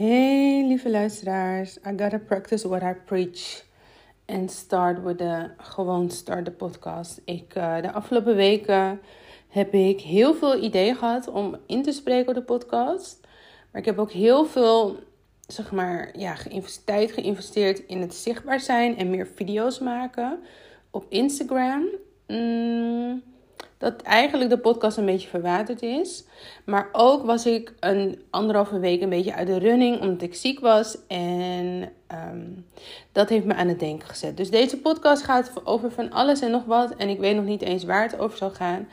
Hey lieve luisteraars, I gotta practice what I preach. And start with the gewoon start de podcast. Ik, uh, de afgelopen weken heb ik heel veel ideeën gehad om in te spreken op de podcast. Maar ik heb ook heel veel, zeg maar, ja, tijd geïnvesteerd in het zichtbaar zijn en meer video's maken op Instagram. Mm, dat eigenlijk de podcast een beetje verwaterd is. Maar ook was ik een anderhalve week een beetje uit de running omdat ik ziek was. En ehm, dat heeft me aan het denken gezet. Dus deze podcast gaat over van alles en nog wat. En ik weet nog niet eens waar het over zal gaan.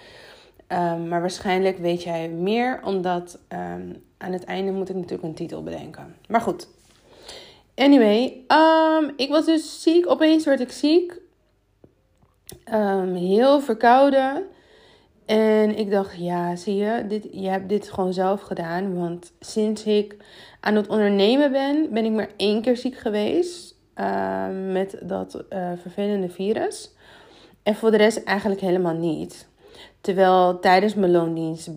Ehm, maar waarschijnlijk weet jij meer, omdat ehm, aan het einde moet ik natuurlijk een titel bedenken. Maar goed. Anyway, ik was dus ziek. Opeens werd ik ziek. heel verkouden. En ik dacht, ja, zie je, dit, je hebt dit gewoon zelf gedaan. Want sinds ik aan het ondernemen ben, ben ik maar één keer ziek geweest uh, met dat uh, vervelende virus. En voor de rest eigenlijk helemaal niet. Terwijl tijdens mijn loondienst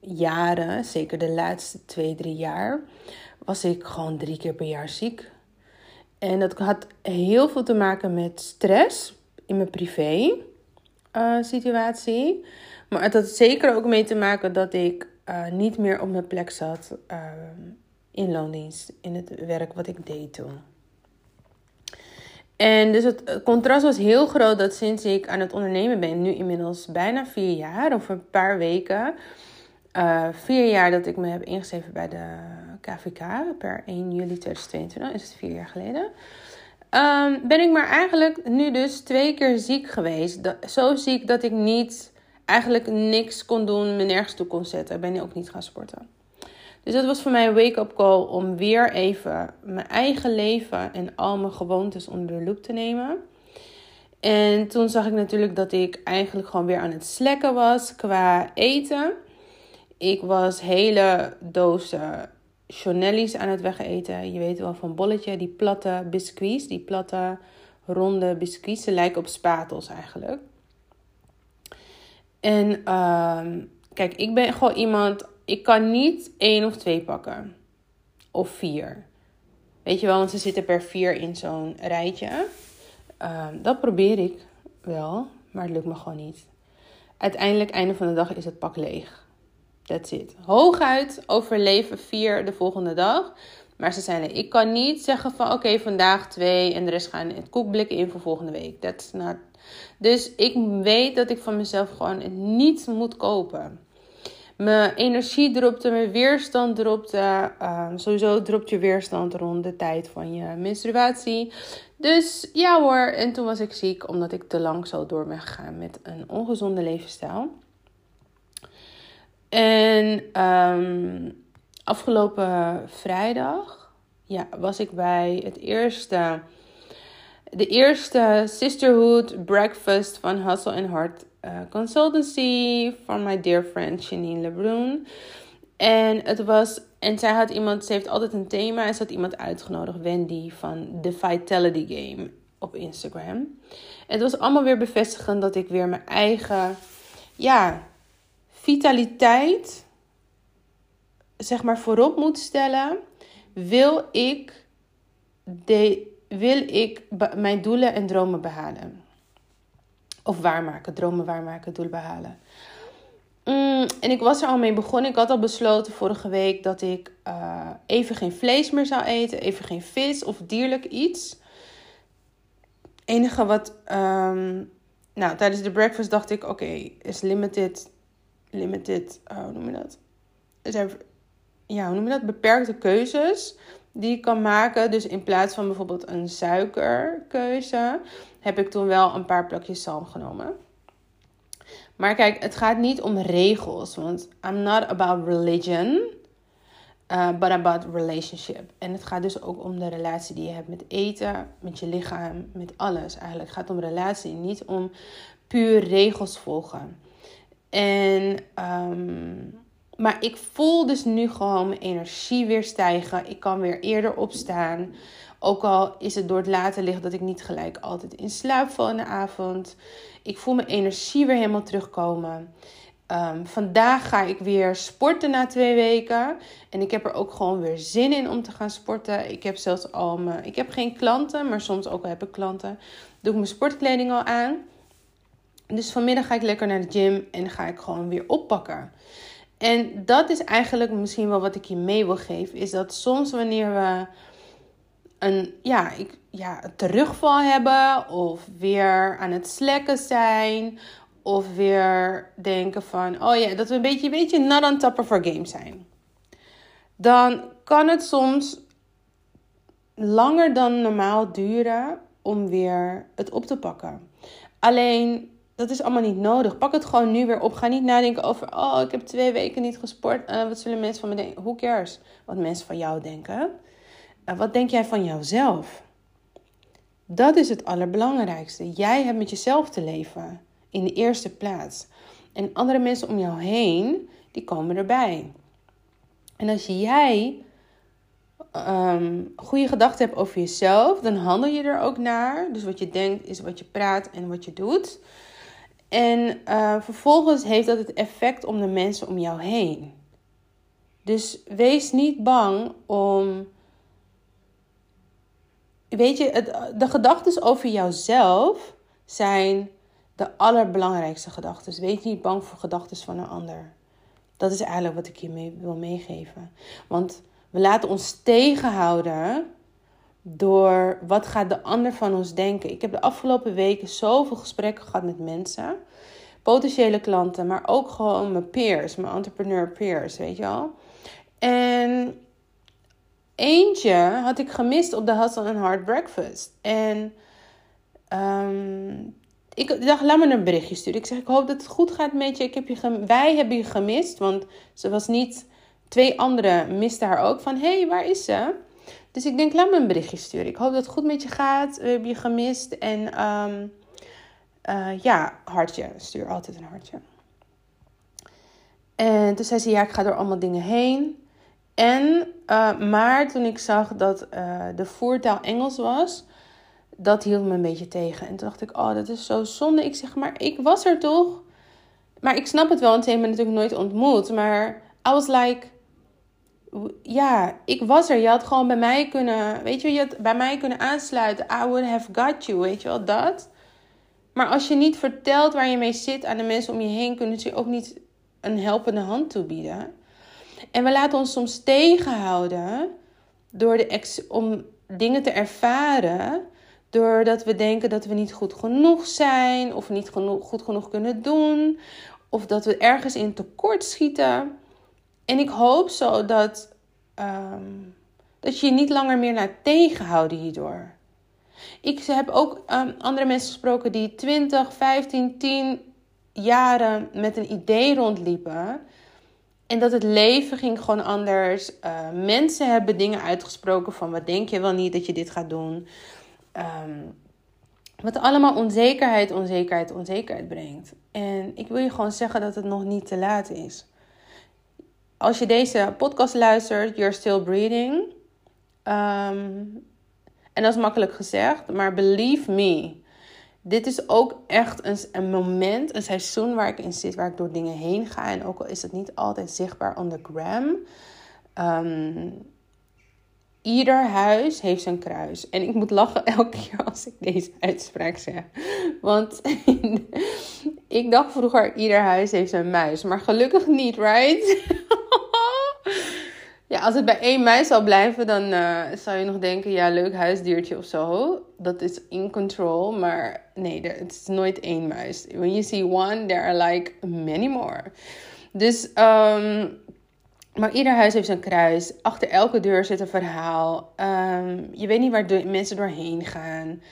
jaren, zeker de laatste twee, drie jaar, was ik gewoon drie keer per jaar ziek. En dat had heel veel te maken met stress in mijn privé uh, situatie. Maar het had zeker ook mee te maken dat ik uh, niet meer op mijn plek zat uh, in loondienst, in het werk wat ik deed toen. En dus het contrast was heel groot dat sinds ik aan het ondernemen ben, nu inmiddels bijna vier jaar of een paar weken, uh, vier jaar dat ik me heb ingeschreven bij de KVK per 1 juli 2022, is het vier jaar geleden. Um, ben ik maar eigenlijk nu dus twee keer ziek geweest. Zo ziek dat ik niet eigenlijk niks kon doen, me nergens toe kon zetten. Ik ben ook niet gaan sporten. Dus dat was voor mij een wake-up call om weer even mijn eigen leven en al mijn gewoontes onder de loep te nemen. En toen zag ik natuurlijk dat ik eigenlijk gewoon weer aan het slekken was qua eten. Ik was hele dozen Chanelli's aan het wegeten. Je weet wel van bolletje, die platte biscuits, die platte ronde biscuits. Ze lijken op spatels eigenlijk. En uh, kijk, ik ben gewoon iemand, ik kan niet één of twee pakken. Of vier. Weet je wel, want ze zitten per vier in zo'n rijtje. Uh, dat probeer ik wel, maar het lukt me gewoon niet. Uiteindelijk, einde van de dag, is het pak leeg. That's it. Hooguit overleven vier de volgende dag. Maar ze er. Ik kan niet zeggen van oké, vandaag twee en de rest gaan het koekblikken in voor volgende week. That's not dus ik weet dat ik van mezelf gewoon niet moet kopen. Mijn energie dropte, mijn weerstand dropte. Uh, sowieso dropt je weerstand rond de tijd van je menstruatie. Dus ja hoor, en toen was ik ziek omdat ik te lang zo door ben gegaan met een ongezonde levensstijl. En um, afgelopen vrijdag ja, was ik bij het eerste de eerste Sisterhood Breakfast van Hustle and Heart uh, Consultancy van my dear friend Janine Lebrun. En het was, en zij had iemand, ze heeft altijd een thema en ze had iemand uitgenodigd, Wendy van The Vitality Game op Instagram. Het was allemaal weer bevestigend dat ik weer mijn eigen, ja, vitaliteit, zeg maar, voorop moet stellen. Wil ik de, wil ik mijn doelen en dromen behalen. Of waarmaken, dromen waarmaken, doelen behalen. Mm, en ik was er al mee begonnen. Ik had al besloten vorige week dat ik uh, even geen vlees meer zou eten. Even geen vis of dierlijk iets. enige wat... Um, nou, tijdens de breakfast dacht ik... Oké, is limited... Limited... Uh, hoe noem je dat? Er zijn... Ja, hoe noem je dat? Beperkte keuzes die ik kan maken. Dus in plaats van bijvoorbeeld een suikerkeuze, heb ik toen wel een paar plakjes zalm genomen. Maar kijk, het gaat niet om regels, want I'm not about religion, uh, but about relationship. En het gaat dus ook om de relatie die je hebt met eten, met je lichaam, met alles eigenlijk. Het gaat om relatie, niet om puur regels volgen. En um, maar ik voel dus nu gewoon mijn energie weer stijgen. Ik kan weer eerder opstaan. Ook al is het door het laten liggen dat ik niet gelijk altijd in slaap val in de avond. Ik voel mijn energie weer helemaal terugkomen. Ehm, vandaag ga ik weer sporten na twee weken. En ik heb er ook gewoon weer zin in om te gaan sporten. Ik heb zelfs al mijn. Ik heb geen klanten, maar soms ook al heb ik klanten. Doe ik mijn sportkleding al aan. Dus vanmiddag ga ik lekker naar de gym en ga ik gewoon weer oppakken. En dat is eigenlijk misschien wel wat ik je mee wil geven. Is dat soms wanneer we een, ja, ik, ja, een terugval hebben. Of weer aan het slekken zijn. Of weer denken van, oh ja, dat we een beetje, een beetje not on top of game zijn. Dan kan het soms langer dan normaal duren om weer het op te pakken. Alleen, dat is allemaal niet nodig. Pak het gewoon nu weer op. Ga niet nadenken over, oh, ik heb twee weken niet gesport. Uh, wat zullen mensen van me denken? Who cares wat mensen van jou denken? Uh, wat denk jij van jouzelf? Dat is het allerbelangrijkste. Jij hebt met jezelf te leven in de eerste plaats. En andere mensen om jou heen, die komen erbij. En als jij um, goede gedachten hebt over jezelf, dan handel je er ook naar. Dus wat je denkt is wat je praat en wat je doet. En uh, vervolgens heeft dat het effect om de mensen om jou heen. Dus wees niet bang om. Weet je, de gedachten over jouzelf zijn de allerbelangrijkste gedachten. Wees niet bang voor gedachten van een ander. Dat is eigenlijk wat ik je mee wil meegeven. Want we laten ons tegenhouden door wat gaat de ander van ons denken. Ik heb de afgelopen weken zoveel gesprekken gehad met mensen. Potentiële klanten, maar ook gewoon mijn peers, mijn entrepreneur peers, weet je wel. En eentje had ik gemist op de Hustle and Hard Breakfast. En um, ik dacht, laat me een berichtje sturen. Ik zeg, ik hoop dat het goed gaat met je. Ik heb je wij hebben je gemist, want ze was niet... Twee anderen misten haar ook van, hé, hey, waar is ze? Dus ik denk, laat me een berichtje sturen. Ik hoop dat het goed met je gaat. We hebben je gemist. En um, uh, ja, hartje. Stuur altijd een hartje. En toen zei ze, ja, ik ga door allemaal dingen heen. En, uh, maar toen ik zag dat uh, de voertaal Engels was dat hield me een beetje tegen. En toen dacht ik, oh, dat is zo zonde. Ik zeg, maar ik was er toch? Maar ik snap het wel, want ze hebben me natuurlijk nooit ontmoet. Maar I was like, ja, ik was er. Je had gewoon bij mij kunnen, weet je, je had bij mij kunnen aansluiten. I would have got you, weet je wel, dat. Maar als je niet vertelt waar je mee zit aan de mensen om je heen, kunnen ze je ook niet een helpende hand toebieden. En we laten ons soms tegenhouden door de ex om dingen te ervaren Doordat we denken dat we niet goed genoeg zijn, of niet genoeg, goed genoeg kunnen doen, of dat we ergens in tekort schieten. En ik hoop zo dat, um, dat je je niet langer meer laat tegenhouden hierdoor. Ik heb ook um, andere mensen gesproken die 20, 15, 10 jaren met een idee rondliepen. En dat het leven ging gewoon anders. Uh, mensen hebben dingen uitgesproken van wat denk je wel niet dat je dit gaat doen. Um, wat allemaal onzekerheid, onzekerheid, onzekerheid brengt. En ik wil je gewoon zeggen dat het nog niet te laat is. Als je deze podcast luistert, you're still breathing. Um, en dat is makkelijk gezegd, maar believe me. Dit is ook echt een, moment, een seizoen waar ik in zit, waar ik door dingen heen ga. En ook al is het niet altijd zichtbaar on the gram. Um, Ieder huis heeft zijn kruis. En ik moet lachen elke keer als ik deze uitspraak zeg. Want ik dacht vroeger, ieder huis heeft zijn muis. Maar gelukkig niet, right? ja, als het bij één muis zou blijven, dan uh, zou je nog denken, ja, leuk huisdiertje of zo. Dat is in control. Maar nee, het is nooit één muis. When you see one, there are like many more. Dus... Um, maar ieder huis heeft zijn kruis. Achter elke deur zit een verhaal. Um, je weet niet waar mensen doorheen gaan.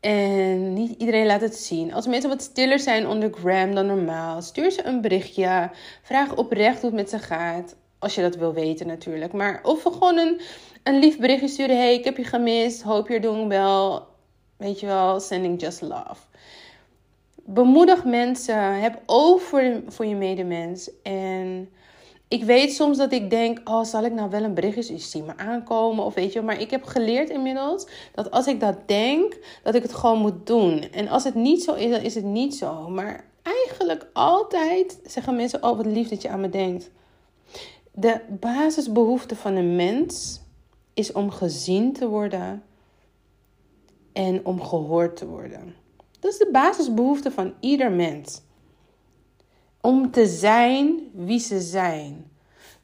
En niet iedereen laat het zien. Als mensen wat stiller zijn onder gram dan normaal, stuur ze een berichtje. Vraag oprecht hoe het met ze gaat. Als je dat wil weten natuurlijk. Maar of gewoon een, een lief berichtje sturen. Hey, ik heb je gemist. Hoop je doen wel. Weet je wel, sending just love. Bemoedig mensen. Heb oog voor, voor je medemens. En ik weet soms dat ik denk, oh, zal ik nou wel een berichtje zien me aankomen? Of weet je, maar ik heb geleerd inmiddels dat als ik dat denk, dat ik het gewoon moet doen. En als het niet zo is, dan is het niet zo. Maar eigenlijk altijd zeggen mensen: Oh, wat lief dat je aan me denkt. De basisbehoefte van een mens is om gezien te worden en om gehoord te worden. Dat is de basisbehoefte van ieder mens. Om te zijn wie ze zijn.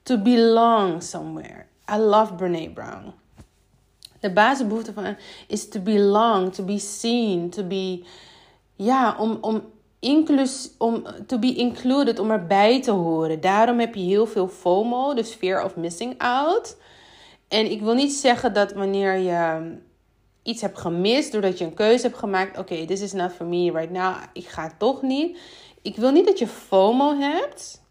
To belong somewhere. I love Brene Brown. De basisbehoefte van is to belong, to be seen, to be ja, om, om, inclus, om to be included, om erbij te horen. Daarom heb je heel veel FOMO, dus fear of missing out. En ik wil niet zeggen dat wanneer je iets hebt gemist, doordat je een keuze hebt gemaakt, oké, this is not for me right now, ik ga toch niet. Ik wil niet dat je FOMO hebt.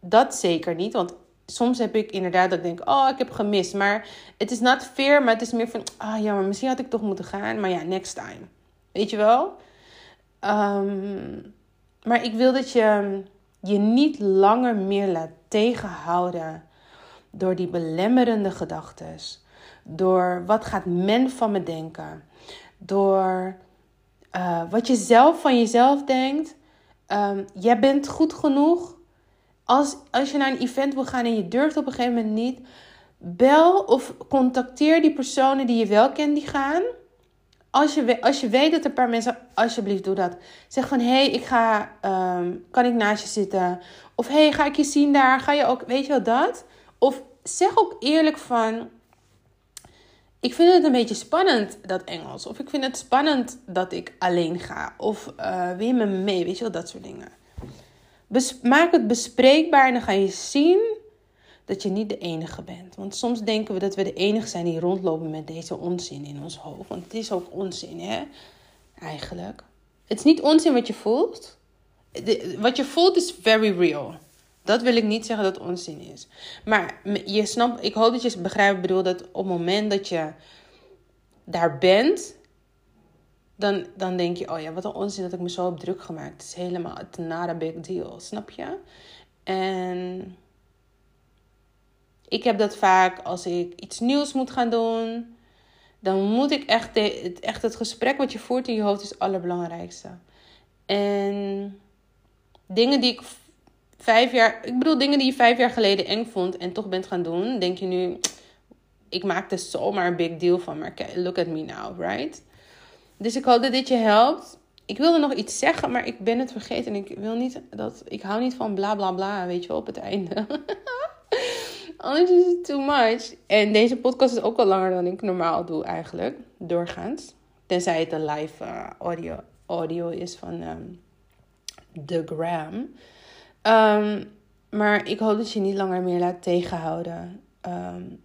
Dat zeker niet, want soms heb ik inderdaad dat ik denk, oh, ik heb gemist. Maar het is not fair, maar het is meer van, ah ja, maar misschien had ik toch moeten gaan. Maar ja, next time. Weet je wel? Ehm, maar ik wil dat je je niet langer meer laat tegenhouden door die belemmerende gedachten. Door wat gaat men van me denken. Door uh, wat je zelf van jezelf denkt. Um, jij bent goed genoeg. Als, als je naar een event wil gaan en je durft op een gegeven moment niet. Bel of contacteer die personen die je wel kent die gaan als je, als je weet dat er een paar mensen, alsjeblieft doe dat. Zeg van, hé, hey, ik ga, ehm, kan ik naast je zitten? Of, hé, hey, ga ik je zien daar? Ga je ook, weet je wel dat? Of zeg ook eerlijk van, ik vind het een beetje spannend, dat Engels. Of ik vind het spannend dat ik alleen ga. Of uh, wil je me mee? Weet je wel, dat soort dingen. maak het bespreekbaar en dan ga je zien dat je niet de enige bent. Want soms denken we dat we de enige zijn die rondlopen met deze onzin in ons hoofd. Want het is ook onzin, hè? Eigenlijk. Het is niet onzin wat je voelt. wat je voelt is very real. Dat wil ik niet zeggen dat onzin is. Maar je snapt, ik hoop dat je begrijpt, bedoel dat op het moment dat je daar bent, dan, dan denk je, oh ja, wat een onzin dat ik me zo op druk gemaakt. Het is helemaal, het a big deal, snap je? En ik heb dat vaak als ik iets nieuws moet gaan doen. Dan moet ik echt, de, echt het gesprek wat je voert in je hoofd is het allerbelangrijkste. En dingen die ik vijf jaar, ik bedoel dingen die je vijf jaar geleden eng vond en toch bent gaan doen, denk je nu, ik maak er zomaar een big deal van, maar look at me now, right? Dus ik hoop dat dit je helpt. Ik wilde nog iets zeggen, maar ik ben het vergeten. En ik wil niet dat. Ik hou niet van bla bla bla, weet je wel, op het einde. Anders is het too much. En deze podcast is ook al langer dan ik normaal doe eigenlijk. Doorgaans. Tenzij het een live uh, audio, audio is van um, The Gram. Um, maar ik hoop dat je niet langer meer laat tegenhouden. Um,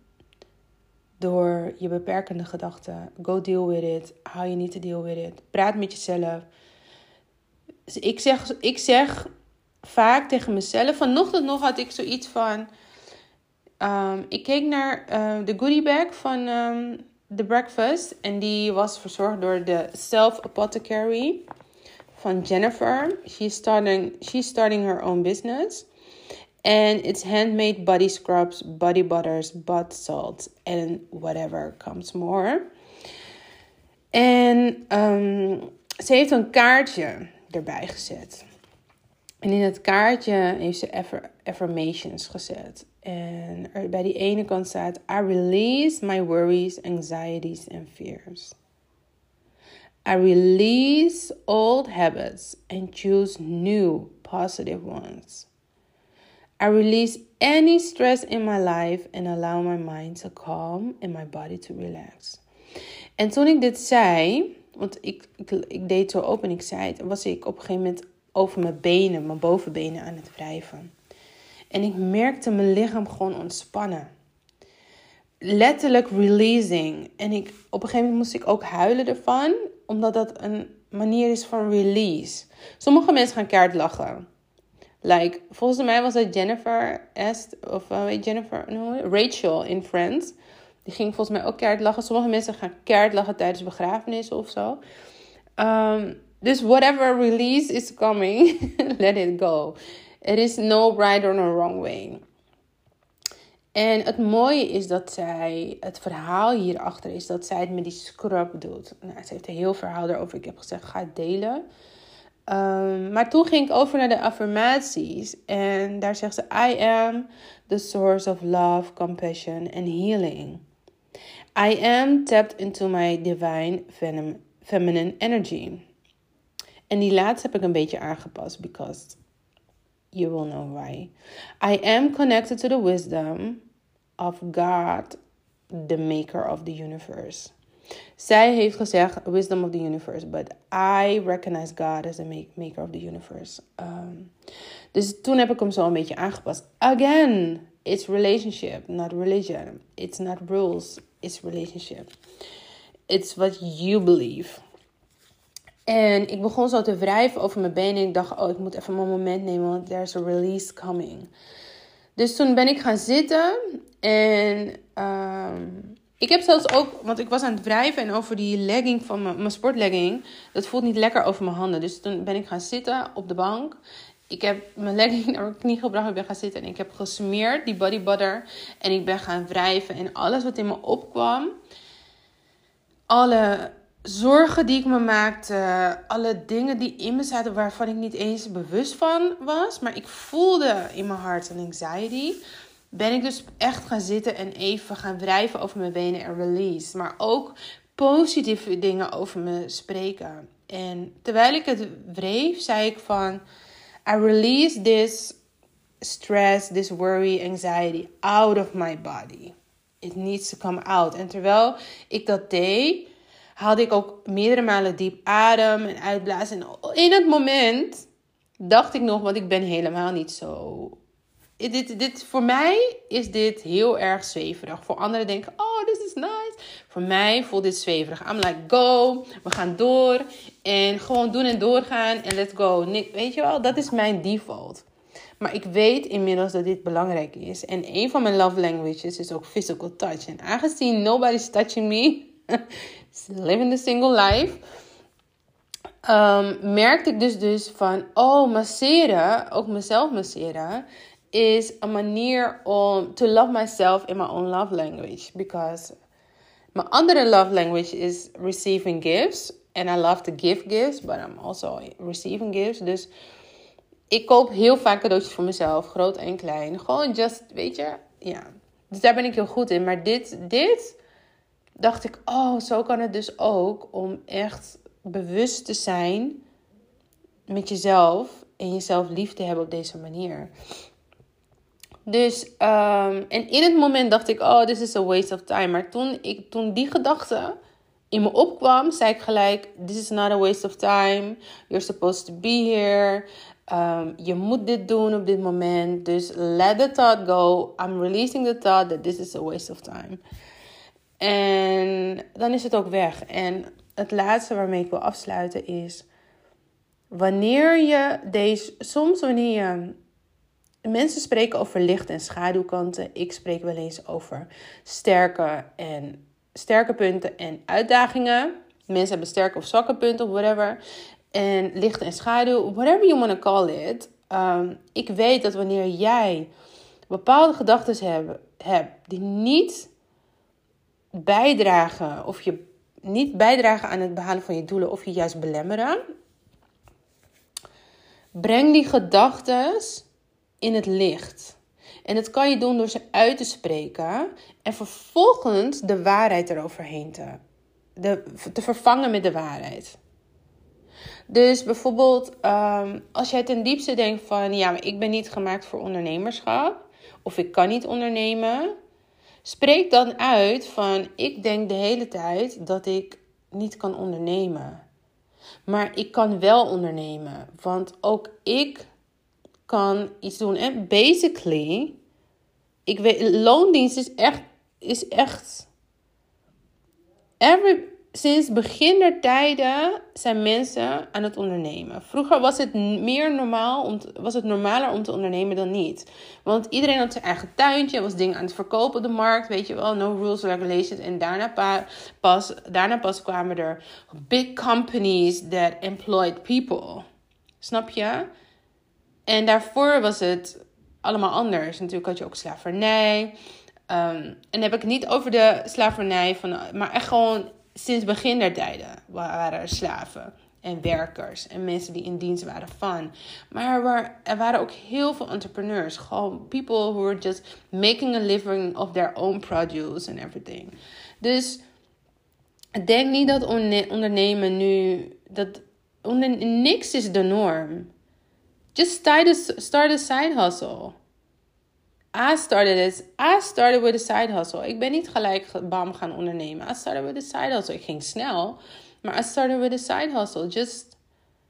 door je beperkende gedachten. Go deal with it. How you need to deal with it. Praat met jezelf. Ik zeg, ik zeg vaak tegen mezelf. Vanochtend nog had ik zoiets van Um, ik keek naar uh, de goodie bag van um, The Breakfast. En die was verzorgd door de Self Apothecary van Jennifer. She's starting, she's starting her own business. And it's handmade body scrubs, body butters, bath salts, and whatever comes more. En um, ze heeft een kaartje erbij gezet. En in het kaartje heeft ze affirmations gezet. En bij die ene kant staat: I release my worries, anxieties and fears. I release old habits and choose new positive ones. I release any stress in my life and allow my mind to calm and my body to relax. En toen ik dit zei, want ik, ik, deed zo open en ik zei het, was ik op een gegeven moment over mijn benen, mijn bovenbenen aan het wrijven. En ik merkte mijn lichaam gewoon ontspannen. Letterlijk releasing. En ik, op een gegeven moment moest ik ook huilen ervan, omdat dat een manier is van release. Sommige mensen gaan keihard lachen. Like, volgens mij was het Jennifer Est, of uh, weet Jennifer, no, Rachel in Friends. Die ging volgens mij ook keihard lachen. Sommige mensen gaan keihard lachen tijdens begrafenissen of zo. Um, dus whatever release is coming, let it go. Er is no right or no wrong way. En het mooie is dat zij, het verhaal hierachter is dat zij het met die scrub doet. Nou, ze heeft een heel verhaal erover. Ik heb gezegd, ga het delen. Um, maar toen ging ik over naar de affirmaties. En daar zegt ze: I am the source of love, compassion and healing. I am tapped into my divine feminine energy. En die laatste heb ik een beetje aangepast, because you will know why. I am connected to the wisdom of God, the maker of the universe. Zij heeft gezegd wisdom of the universe, but I recognize God as the maker of the universe. Um, dus toen heb ik hem zo een beetje aangepast. Again, it's relationship, not religion. It's not rules, it's relationship. It's what you believe. En ik begon zo te wrijven over mijn benen. Ik dacht, oh, ik moet even mijn moment nemen, want there's a release coming. Dus toen ben ik gaan zitten en um, ik heb zelfs ook, want ik was aan het wrijven en over die legging van mijn, mijn sportlegging. Dat voelt niet lekker over mijn handen. Dus toen ben ik gaan zitten op de bank. Ik heb mijn legging naar mijn knie gebracht. Ik ben gaan zitten en ik heb gesmeerd die body butter. En ik ben gaan wrijven. En alles wat in me opkwam. Alle zorgen die ik me maakte. Alle dingen die in me zaten waarvan ik niet eens bewust van was. Maar ik voelde in mijn hart een anxiety ben ik dus echt gaan zitten en even gaan wrijven over mijn benen en release. Maar ook positieve dingen over me spreken. En terwijl ik het wreef, zei ik van... I release this stress, this worry, anxiety out of my body. It needs to come out. En terwijl ik dat deed, haalde ik ook meerdere malen diep adem en uitblazen. En in het moment dacht ik nog, want ik ben helemaal niet zo dit, dit, voor mij is dit heel erg zweverig. Voor anderen denken, oh, this is nice. Voor mij voelt dit zweverig. I'm like, go, we gaan door. En gewoon doen en doorgaan en let's go. Weet je wel, dat is mijn default. Maar ik weet inmiddels dat dit belangrijk is. En een van mijn love languages is ook physical touch. En aangezien nobody's touching me, living the single life... Um, merkte ik dus dus van, oh, masseren, ook mezelf masseren, is een manier om to love myself in my own love language. Because my other love language is receiving gifts. And I love to give gifts, but I'm also receiving gifts. Dus ik koop heel vaak cadeautjes voor mezelf, groot en klein. Gewoon just, weet je, ja. Dus daar ben ik heel goed in. Maar dit, dit dacht ik, oh, zo kan het dus ook om echt bewust te zijn met jezelf en jezelf lief te hebben op deze manier. Dus, um, en in het moment dacht ik, oh, this is a waste of time. Maar toen, ik, toen die gedachte in me opkwam, zei ik gelijk, this is not a waste of time. You're supposed to be here. Um, je moet dit doen op dit moment. Dus let the thought go. I'm releasing the thought that this is a waste of time. En dan is het ook weg. En het laatste waarmee ik wil afsluiten is... Wanneer je deze... Soms wanneer je Mensen spreken over licht- en schaduwkanten. Ik spreek wel eens over sterke, en, sterke punten en uitdagingen. Mensen hebben sterke of zwakke punten of whatever. En licht en schaduw, whatever you want to call it. Um, ik weet dat wanneer jij bepaalde gedachten hebt, hebt die niet bijdragen of je niet bijdragen aan het behalen van je doelen of je juist belemmeren, breng die gedachten in het licht. En dat kan je doen door ze uit te spreken en vervolgens de waarheid eroverheen te, de, te vervangen met de waarheid. Dus bijvoorbeeld, ehm, als jij ten diepste denkt van ja, ik ben niet gemaakt voor ondernemerschap of ik kan niet ondernemen, spreek dan uit van ik denk de hele tijd dat ik niet kan ondernemen. Maar ik kan wel ondernemen, want ook ik kan iets doen. En basically, ik weet, loondienst is echt, is echt, every, sinds begin der tijden zijn mensen aan het ondernemen. Vroeger was het meer normaal, om was het normaler om te ondernemen dan niet. Want iedereen had zijn eigen tuintje, was dingen aan het verkopen op de markt, weet je wel, no rules, regulations. En daarna pas, daarna pas kwamen er big companies that employed people. Snap je? En daarvoor was het allemaal anders. Natuurlijk had je ook slavernij. Um, en dan heb ik het niet over de slavernij, van, maar echt gewoon sinds begin der tijden waren er slaven. en werkers en mensen die in dienst waren van. Maar er waren, ook heel veel entrepreneurs. Gewoon people who were just making a living of their own produce and everything. Dus denk niet dat ondernemen nu. Dat onder, niks is de norm. Just start a side hustle. I started it. I started with a side hustle. Ik ben niet gelijk bam gaan ondernemen. I started with a side hustle. Ik ging snel. Maar I started with a side hustle. Just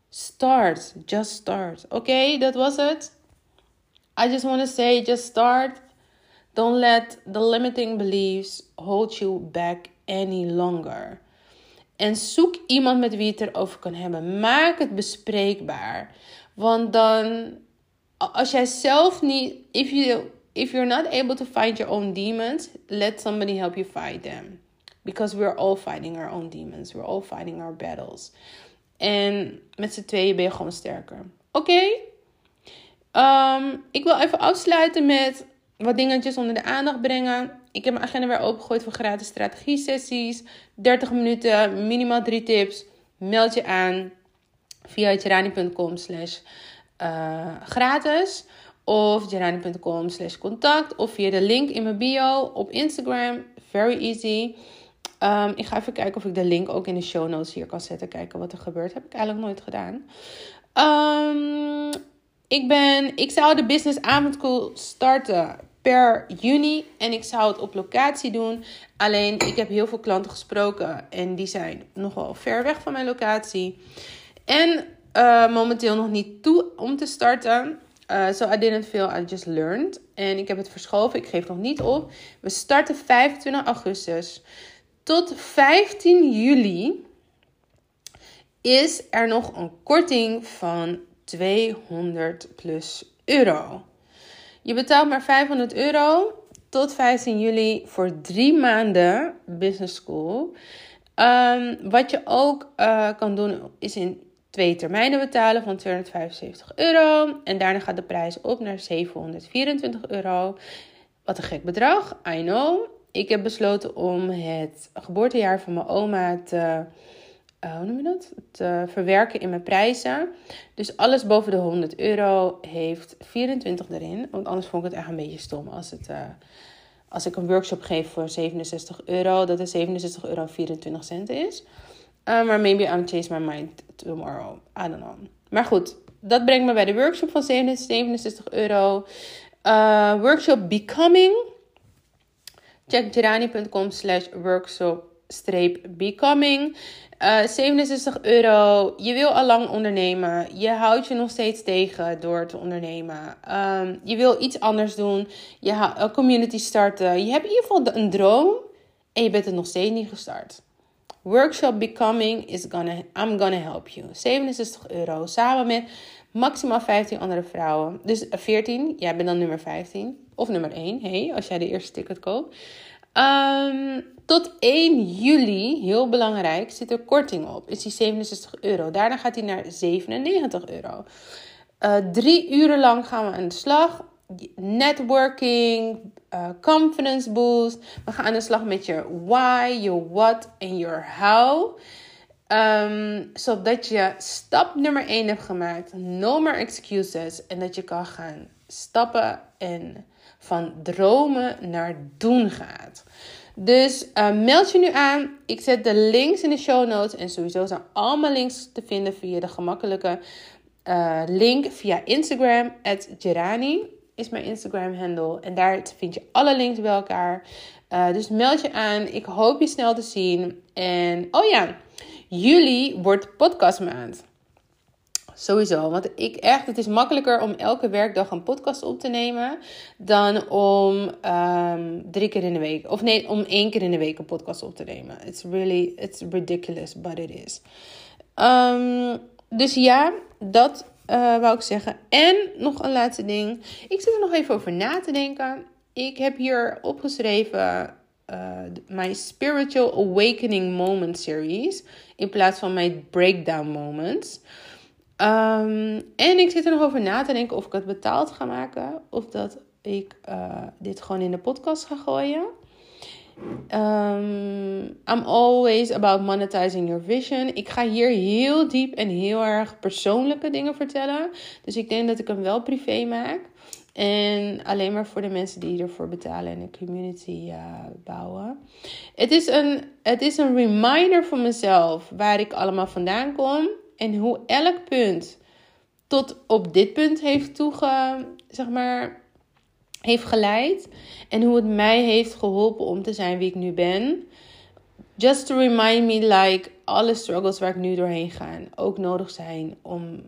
start. Just start. Oké, okay, dat was het. I just want to say, just start. Don't let the limiting beliefs hold you back any longer. En zoek iemand met wie je het erover kan hebben. Maak het bespreekbaar. Want dan, als jij zelf niet, if you, if you're not able to find your own demons, let somebody help you fight them. Because we're all fighting our own demons. We're all fighting our battles. En met z'n tweeën ben je gewoon sterker. Oké. Ehm, ik wil even afsluiten met wat dingetjes onder de aandacht brengen. Ik heb mijn agenda weer opengegooid voor gratis strategie sessies. 30 minuten, minimaal 3 tips. Meld je aan via gerani.com slash eh, gratis. Of gerani.com slash contact. Of via de link in mijn bio op Instagram. Very easy. Um, ik ga even kijken of ik de link ook in de show notes hier kan zetten. Kijken wat er gebeurt. Heb ik eigenlijk nooit gedaan. Um, ik, ben, ik zou de Business Avondcool starten per juni. En ik zou het op locatie doen. Alleen ik heb heel veel klanten gesproken. En die zijn nogal ver weg van mijn locatie. En uh, momenteel nog niet toe om te starten. Uh, so I didn't feel, I just learned. En ik heb het verschoven. Ik geef nog niet op. We starten 25 augustus. Tot 15 juli is er nog een korting van 200 plus euro. Je betaalt maar 500 euro tot 15 juli voor drie maanden business school. Um, wat je ook uh, kan doen is in twee termijnen betalen van 275 euro. En daarna gaat de prijs op naar 724 euro. Wat een gek bedrag, I know. Ik heb besloten om het geboortejaar van mijn oma te uh, hoe noem je dat? Te verwerken in mijn prijzen. Dus alles boven de 100 euro heeft 24 erin. Want anders vond ik het echt een beetje stom als, het, uh, als ik een workshop geef voor 67 euro, dat de 67 euro 24 cent is. Uh, maar maybe I'll change my mind tomorrow. I don't know. Maar goed, dat brengt me bij de workshop van 67 euro. workshop Becoming. Check gerani.com slash workshop becoming. Uh, 67 euro. Je wil al lang ondernemen. Je houdt je nog steeds tegen door te ondernemen. Um, je wil iets anders doen. Je community starten. Je hebt in ieder geval een droom. En je bent het nog steeds niet gestart. Workshop Becoming is gonna, I'm gonna help you. 67 euro. Samen met maximaal 15 andere vrouwen. Dus 14. Jij bent dan nummer 15. Of nummer 1. Hey, als jij de eerste ticket koopt. Um, tot 1 juli, heel belangrijk, zit er korting op. Is die 67 euro. Daarna gaat hij naar 97 euro. Uh, drie uren lang gaan we aan de slag. Networking, uh, confidence boost. We gaan aan de slag met je why, your what en your how. Um, zodat je stap nummer 1 hebt gemaakt. No more excuses. En dat je kan gaan stappen en van dromen naar doen gaat. Dus uh, meld je nu aan. Ik zet de links in de show notes. En sowieso zijn allemaal links te vinden via de gemakkelijke uh, link via Instagram. Gerani is mijn Instagram handle. En daar vind je alle links bij elkaar. Uh, dus meld je aan. Ik hoop je snel te zien. En oh ja, juli wordt podcastmaand. Sowieso. Want ik echt, het is makkelijker om elke werkdag een podcast op te nemen. Dan om um, drie keer in de week. Of nee, om één keer in de week een podcast op te nemen. It's really, it's ridiculous, but it is. Um, dus ja, dat uh, wou ik zeggen. En nog een laatste ding. Ik zit er nog even over na te denken. Ik heb hier opgeschreven uh, mijn Spiritual Awakening Moment series. In plaats van mijn Breakdown Moments. Um, en ik zit er nog over na te denken of ik het betaald ga maken. Of dat ik uh, dit gewoon in de podcast ga gooien. Um, I'm always about monetizing your vision. Ik ga hier heel diep en heel erg persoonlijke dingen vertellen. Dus ik denk dat ik hem wel privé maak. En alleen maar voor de mensen die ervoor betalen en een community uh, bouwen. Het is, een, het is een reminder voor mezelf waar ik allemaal vandaan kom. En hoe elk punt tot op dit punt heeft toege, zeg maar, heeft geleid. En hoe het mij heeft geholpen om te zijn wie ik nu ben. Just to remind me, like, alle struggles waar ik nu doorheen ga, ook nodig zijn om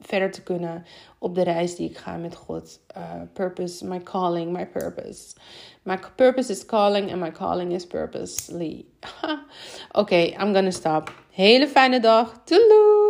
verder te kunnen op de reis die ik ga met God. Uh, purpose, my calling, my purpose. My purpose is calling and my calling is purposely. Oké, okay, I'm gonna stop. Hele fijne dag. Doei!